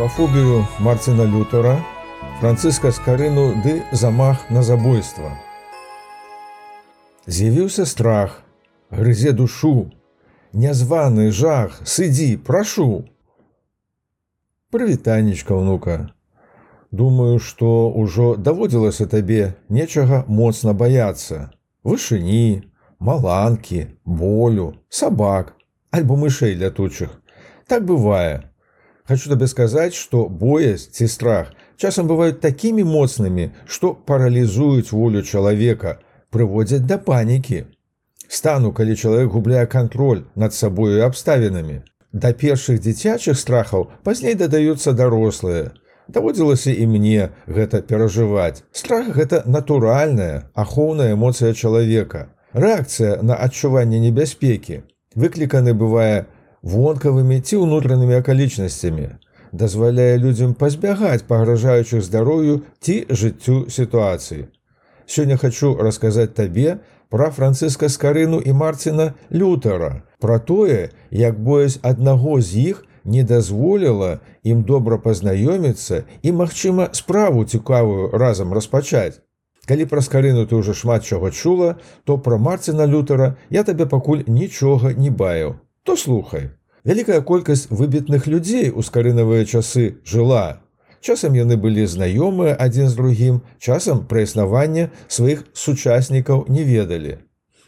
Пафобію Марціна Лютера, Францыска скарыну ды замах на забойства. З'явіўся страх, грызе душу, нязваны жах, сыдзі, прашу. Прывітанечка ўнука. Думаю, што ўжо даводзілася табе нечага моцна баяцца. Вышыні, маланкі, болю, сабак, альбо мышэй лятучых. Так бывае. Хочу табе сказаць, што боязь ці страх часам бываюць такімі моцнымі, што паралізуюць волю чалавека, прыводзяць да панікі. Стану, калі чалавек губляе кантроль над сабою і абставінамі. Да першых дзіцячых страхаў пазней дадаюцца дарослыя. Даводзілася і мне гэта перажываць. Страх гэта натуральная, ахоўная эмоцыя чалавека. Рэакцыя на адчуванне небяспекі. Выкліканы бывае вонкавымі ці ўнутранымі акалічнасцямі, дазваляе людзям пазбягаць пагражаючых здароўю ці жыццю сітуацыі. Сёння хачу расказаць табе пра францыска скарыну і марціна лютара, пра тое, як боязь аднаго з іх не дазволіла ім добра пазнаёміцца і, магчыма, справу цікавую разам распачаць. Калі пра скарыну ты ўжо шмат чаго чула, то пра марціна лютара я табе пакуль нічога не баю то слухай. Вялікая колькасць выбітных людзей у скарынавыя часы жыла. Часам яны былі знаёмыя адзін з другім, часам пра існаванне сваіх сучаснікаў не ведалі.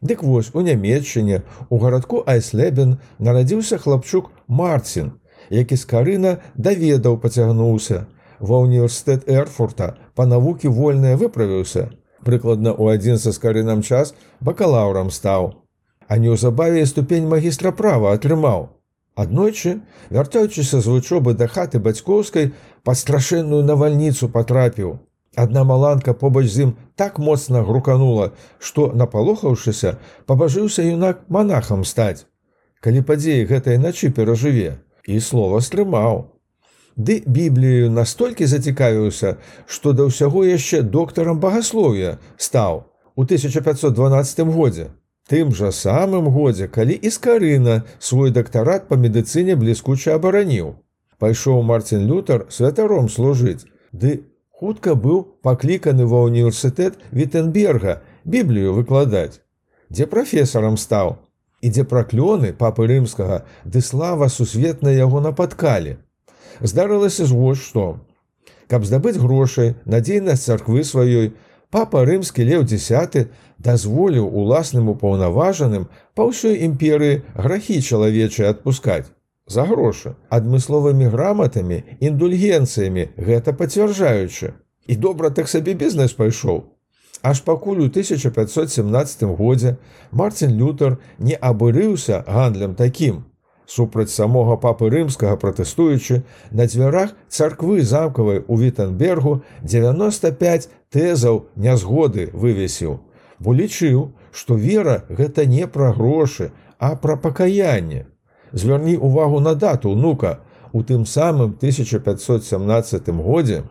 Дык вось у нямметчыне у гарадку Айслебен нарадзіўся хлапчук Марцін, які з карына даведаў пацягнуўся. Ва універсітэт Эрфурта па навукі вольная выправіўся. Прыкладна ў адзін са скарынам час бакалаўрам стаў а неўзабаве ступень магістра права атрымаў. Аднойчы, вяртаючыся з вучобы да хаты бацькоўскай пад страшэнную навальніцу патрапіў. Адна маланка побач з ім так моцна груканула, што, напалохаўшыся, пабажыўся юнак манахам стаць. Калі падзеі гэтай начы перажыве і слова стрымаў. Ды біблію настолькі зацікавіўся, што да ўсяго яшчэ доктарам багаслов'я стаў у 1512 годзе тым жа самым годзе, калі і скарына свой дактарат па медыцыне бліскуча абараніў. Пайшоў Марцін Лютар святаром служыць, ды хутка быў пакліканы ва ўніверсітэт Вітенберга біблію выкладаць, дзе прафесарам стаў, і дзе праклёны папы рымскага ды слава сусветна яго нападкалі. Здарылася з вось што. Каб здабыць грошай, надзейнасць царквы сваёй, папа рымскі леў дзясяты дазволіў уласным упаўнаважаным па ўсёй імперыі грахі чалавечыя адпускаць за грошы адмысловымі граматамі індульгенцыямі гэта пацвярджаючы. І добра так сабе бізнес пайшоў. Аж пакуль у 1517 годзе марцін лютер не абырыўся гандлем такім. Супраць самога папы рымскага пратэстуючы на дзвярах царквы замкавай у вітанбергу 95 тэзаў нязгоды вывесіў бо лічыў што вера гэта не пра грошы а пра пакаянне. Звярні увагу на дату нука у тым самым 1517 годзе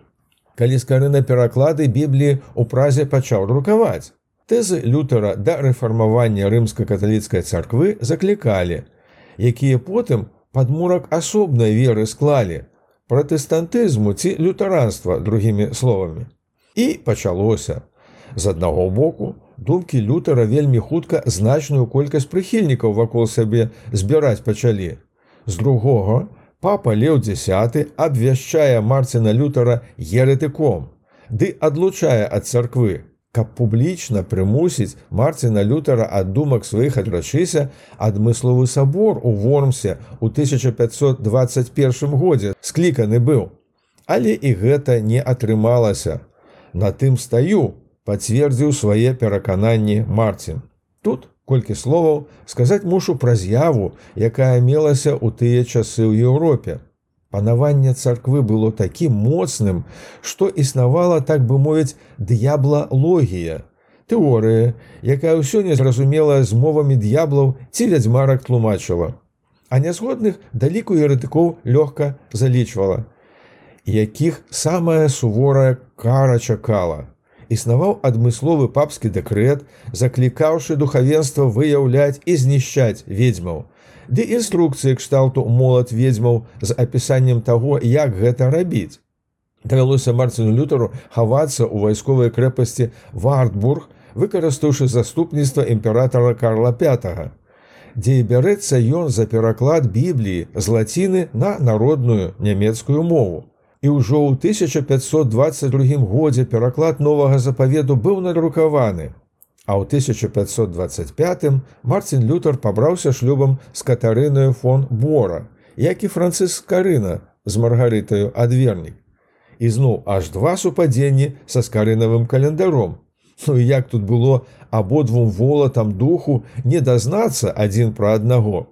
калі скары на пераклады бібліі у празе пачаў друкаваць тэзы лютера да рэфармавання рымска-каталіцкай царквы заклікалі якія потым падмурак асобнай веры склалі пратэстантызму ці лютаранства другімі словамі. І пачалося. З аднаго боку думкі лютара вельмі хутка значную колькасць прыхільнікаў вакол сябе збіраць пачалі з другога папа леў дзясяты абвяшчае марціна лютара ерытыком ды адлучае ад царквы каб публічна прымусіць Марціна лютара ад думак сваіх адрачыся адмысловы сабор у вормсе ў 1521 годзе скліканы быў. Але і гэта не атрымалася. На тым стаю пацвердзіў свае перакананні Марцін. Тут колькі словаў сказаць мушу пра з'яву, якая мелася ў тыя часы ў Еўропе. Панаванне царквы было такім моцным, што існавала так бы мовіць д'ябла логія. Тэорыя, якая ўсё незразумелая з мовамі д'яблаў ці вядзьмарак тлумачыла. А нязгодных даліку ерытыкоў лёгка залічвала, якіх самая суворая кара чакала. Існаваў адмысловы папскі дэкрэт, заклікаўшы духавенства выяўляць і знішчаць ведзьмаў. Ды інструкцыі кшталту молад ведзьмаў з апісаннем таго, як гэта рабіць. Давялося Марціну Лютару хавацца ў вайсковай крэпасці Вартбург, выкарыстаўшы заступніцтва імператора Карла V, дзе і бярэцца ён за пераклад бібліі з лаціны на народную нямецкую мову. І ўжо ў 1522 годзе пераклад новага запаведу быў надрукаваны. А ў 1525 Марцін Лютер пабраўся шлюбам з катарынаю фон Бора, як і францыск Карына з маргарытаю адвернік. Ізноў аж два супадзенні са скарынавым календаром. Ну і як тут было абодвум волатам духу не дазнацца адзін пра аднаго.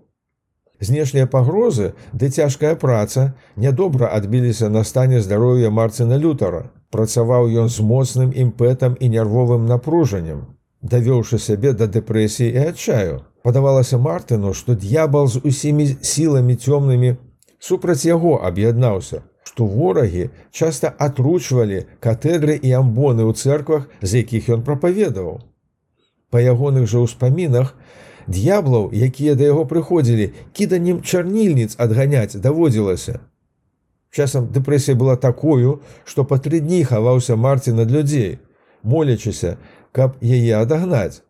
Знешнія пагрозы ды цяжкая праца нядобра адбіліся на стане здароўя Марціна Лютара. Працаваў ён з моцным імпэтам і нервовым напружаннем, давёўшы сябе да дэпрэсіі і адчаю. Падавалася Мартыну, што д'ябал з усімі сіламі цёмнымі супраць яго аб'яднаўся што ворагі часта атручвалі катедры і амбоны ў цэрквах, з якіх ён прапаведаваў. Па ягоных жа ўспамінах д'яблаў, якія да яго прыходзілі, кіданнем чарнільніц адганяць даводзілася. Часам дэпрэсія была такою, што па тры дні хаваўся марці над людзей, молячыся, каб яе адагнаць.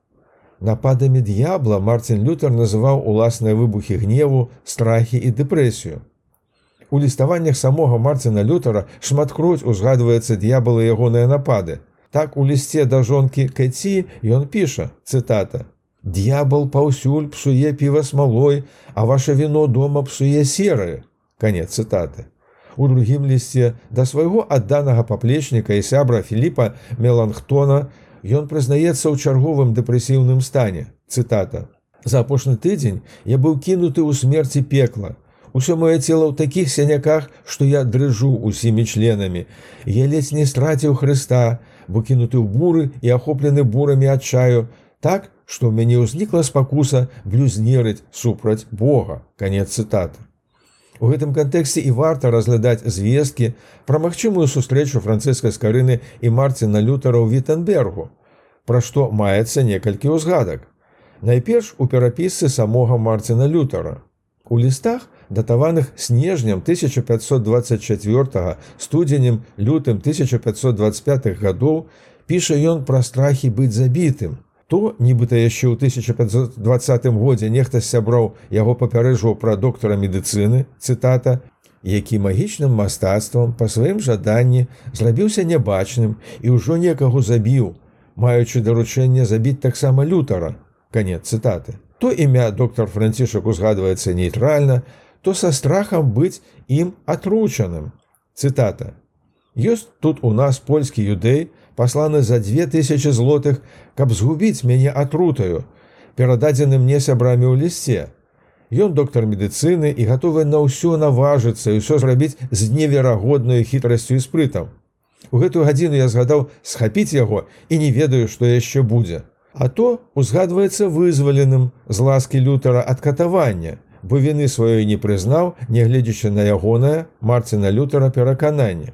Нападамі д'ябла Марцін Лютер называў уласныя выбухі гневу, страхі і дэпрэсію. У ліставаннях самога Марціна Лютара шматкроць узгадваецца д'ябалы ягоныя напады. Так у лісце да жонкі Кэці ён піша цытата: Д'ябал паўсюль псуе піва смалой, а ваше віно дома псуе серы. Канец цытаты. У другім лісце да свайго адданага паплечніка і сябра Філіпа Меланхтона ён прызнаецца ў чарговым дэпрэсіўным стане. цытата. За апошні тыдзень я быў кінуты ў смерці пекла, Усё маё цело ў такіх сяняках, што я дрыжу усімі членамі. Я ледзь не страціў Хрыста, бо кінуты ў буры і ахоплены бурамі адчаю, так, што ў мяне ўзнікла спакуса блюзнерыць супраць Бога. Канец цытаты. У гэтым кантэксце і варта разглядаць звесткі пра магчымую сустрэчу францыскай скарыны і Марціна Лютара ў Вітенбергу, пра што маецца некалькі ўзгадак. Найперш у перапісцы самога Марціна Лютара. У лістах датаваных снежнем 1524 студзенем лютым 1525 гадоў піша ён пра страхі быць забітым. То нібыта яшчэ ў 1520 годзе нехта сяброў яго папярэжваў пра доктара медыцыны цытата, які магічным мастацтвам па сваім жаданні зрабіўся нябачным і ўжо некаго забіў, маючы даручэнне забіць таксама лютара. канец цытаты. То імя доктор Францішак узгадваецца нейтральна, то са страхам быць ім атручаным. Цытата. Ёсць тут у нас польскі юдэй, пасланы за две тысячи злотых, каб згубіць мяне атрутаю, перададзены мне сябрамі ў лісце. Ён доктар медыцыны і гатовы на ўсё наважыцца і ўсё зрабіць з неверагоднаю хітрасцю і спрытам. У гэтую гадзіну я згадаў схапіць яго і не ведаю, што яшчэ будзе. А то узгадваецца вызваленым з ласкі лютара ад катавання, бо віны сваёй не прызнаў, нягледзячы на ягонае Марціна лютара перакананне.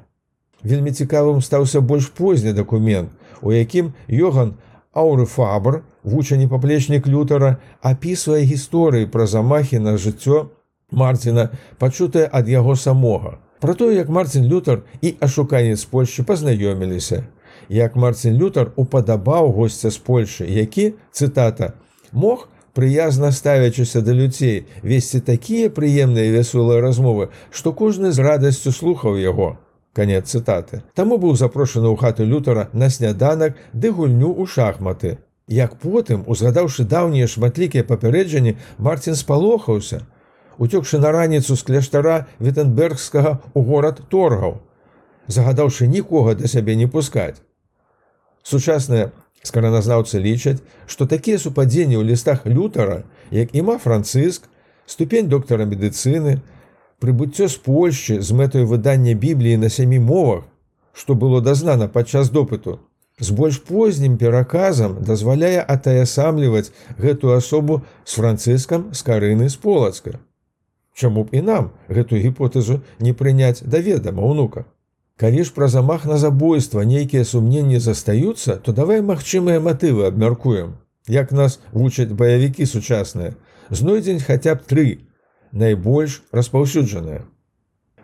Вельмі цікавым стаўся больш позні дакумент, у якім Йоган Ауры Фабр, вучані паплечнік лютара, апісвае гісторыі пра замахі на жыццё Марціна, пачутае ад яго самога. Пра тое, як Марцін Лютар і ашуканец Польшчы пазнаёміліся. Як Марцін Лютар упадабаў госця з Польшы, які цытата мог прыязна ставячыся да людзей весці такія прыемныя вясулыя размовы, што кожны з радасцю слухаў яго. Канец цытаты. Таму быў запрошаны ў хату лютара на сняданак ды гульню ў шахматы. Як потым, узгадаўшы даўнія шматлікія папярэджанні, Марцін спалохаўся, уцёкшы на раніцу з кляштара вітенбергскага ў горад торгаў, загадаўшы нікога да сябе не пускаць. Сучасная Скараназнаўцы лічаць, што такія супадзенні ў лістах лютара, як іма францыск, ступень доктара медыцыны, прыбыццё з Польшчы з мэтай выдання бібліі на сямі мовах, што было дазнана падчас допыту, з больш познім пераказам дазваляе атаясамліваць гэтую асобу з францыскам з карыны з полацка. Чаму б і нам гэтую гіпотэзу не прыняць да ведама ўнука? Калі ж пра замах на забойства нейкія сумненні застаюцца, то давай магчымыя матывы абмяркуем. Як нас вучаць баявікі сучасныя, знойдзень хаця б тры найбольш распаўсюджаныя.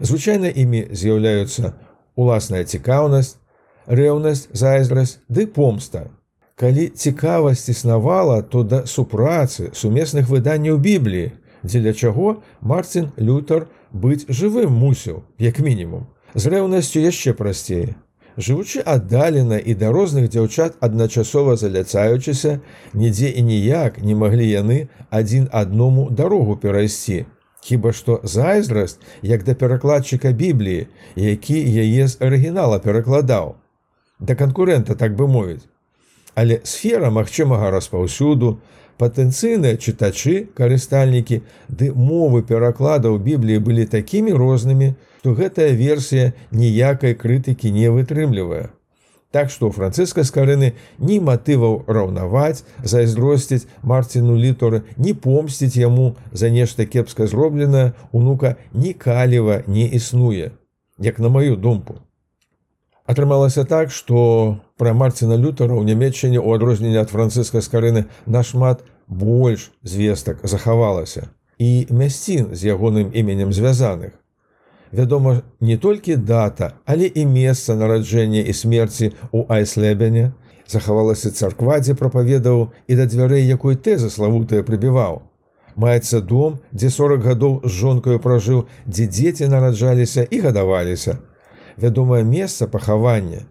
Звычайна імі з'яўляюцца уласная цікаўнасць, рэўнасць, зайздрасць ды помста. Калі цікавасць існавала, то да супрацы сумесных выданняў бібліі, дзеля чаго Марцін Лютер быць жывым мусіў, як мінімум. З рэўнасцю яшчэ прасцей. Жывучы аддалена і да розных дзяўчат адначасова заляцаючыся, нідзе і ніяк не маглі яны адзін адному дарогу перайсці. Хіба што зайздрасць, як да перакладчыка бібліі, які яе з арыгінала перакладаў. Да канкурэнта так бы мовіць. Але сфера магчымага распаўсюду, патэнцыйныя чытачы, карыстальнікі ды мовы перакладаў бібліі былі такімі рознымі, то гэтая версія ніякай крытыкі не вытрымлівае. Так што францыска скарыны ні матываў раўнаваць, зайздросціць марціну літары, не помсціць яму за нешта кепска зробленае, унука ні каліва не існуе, як на маю думку. Атрымалася так, што пра марціна лютара ў нямецчыне ў адрозненне ад францыска скарыны нашмат больш звестак захавалася і мясцін з ягоным іменем звязаных. Вядома, не толькі дата, але і месца нараджэння і смерці ў айслебене захавалася царква, дзе прапаведаў і да дзвярэй якой тэза славутая прыбіваў. Маецца дом, дзе 40 гадоў з жонкаю пражыў, дзе дзеці нараджаліся і гадаваліся вядомае месца пахавання.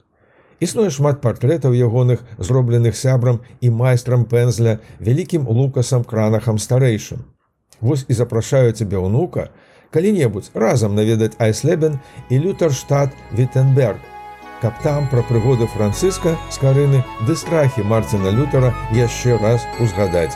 Існуе шмат партрэтаў ягоных, зробленых сябрам і майстрам пензля вялікім лукасам кранахам старэйшым. Вось і запрашаю цябе ўнука, калі-небудзь разам наведаць Айслебен і Лютарштат Віттенберг, каб там пра прыгоды францыска з карыны ды страхі Марціна Лютара яшчэ раз узгадаць.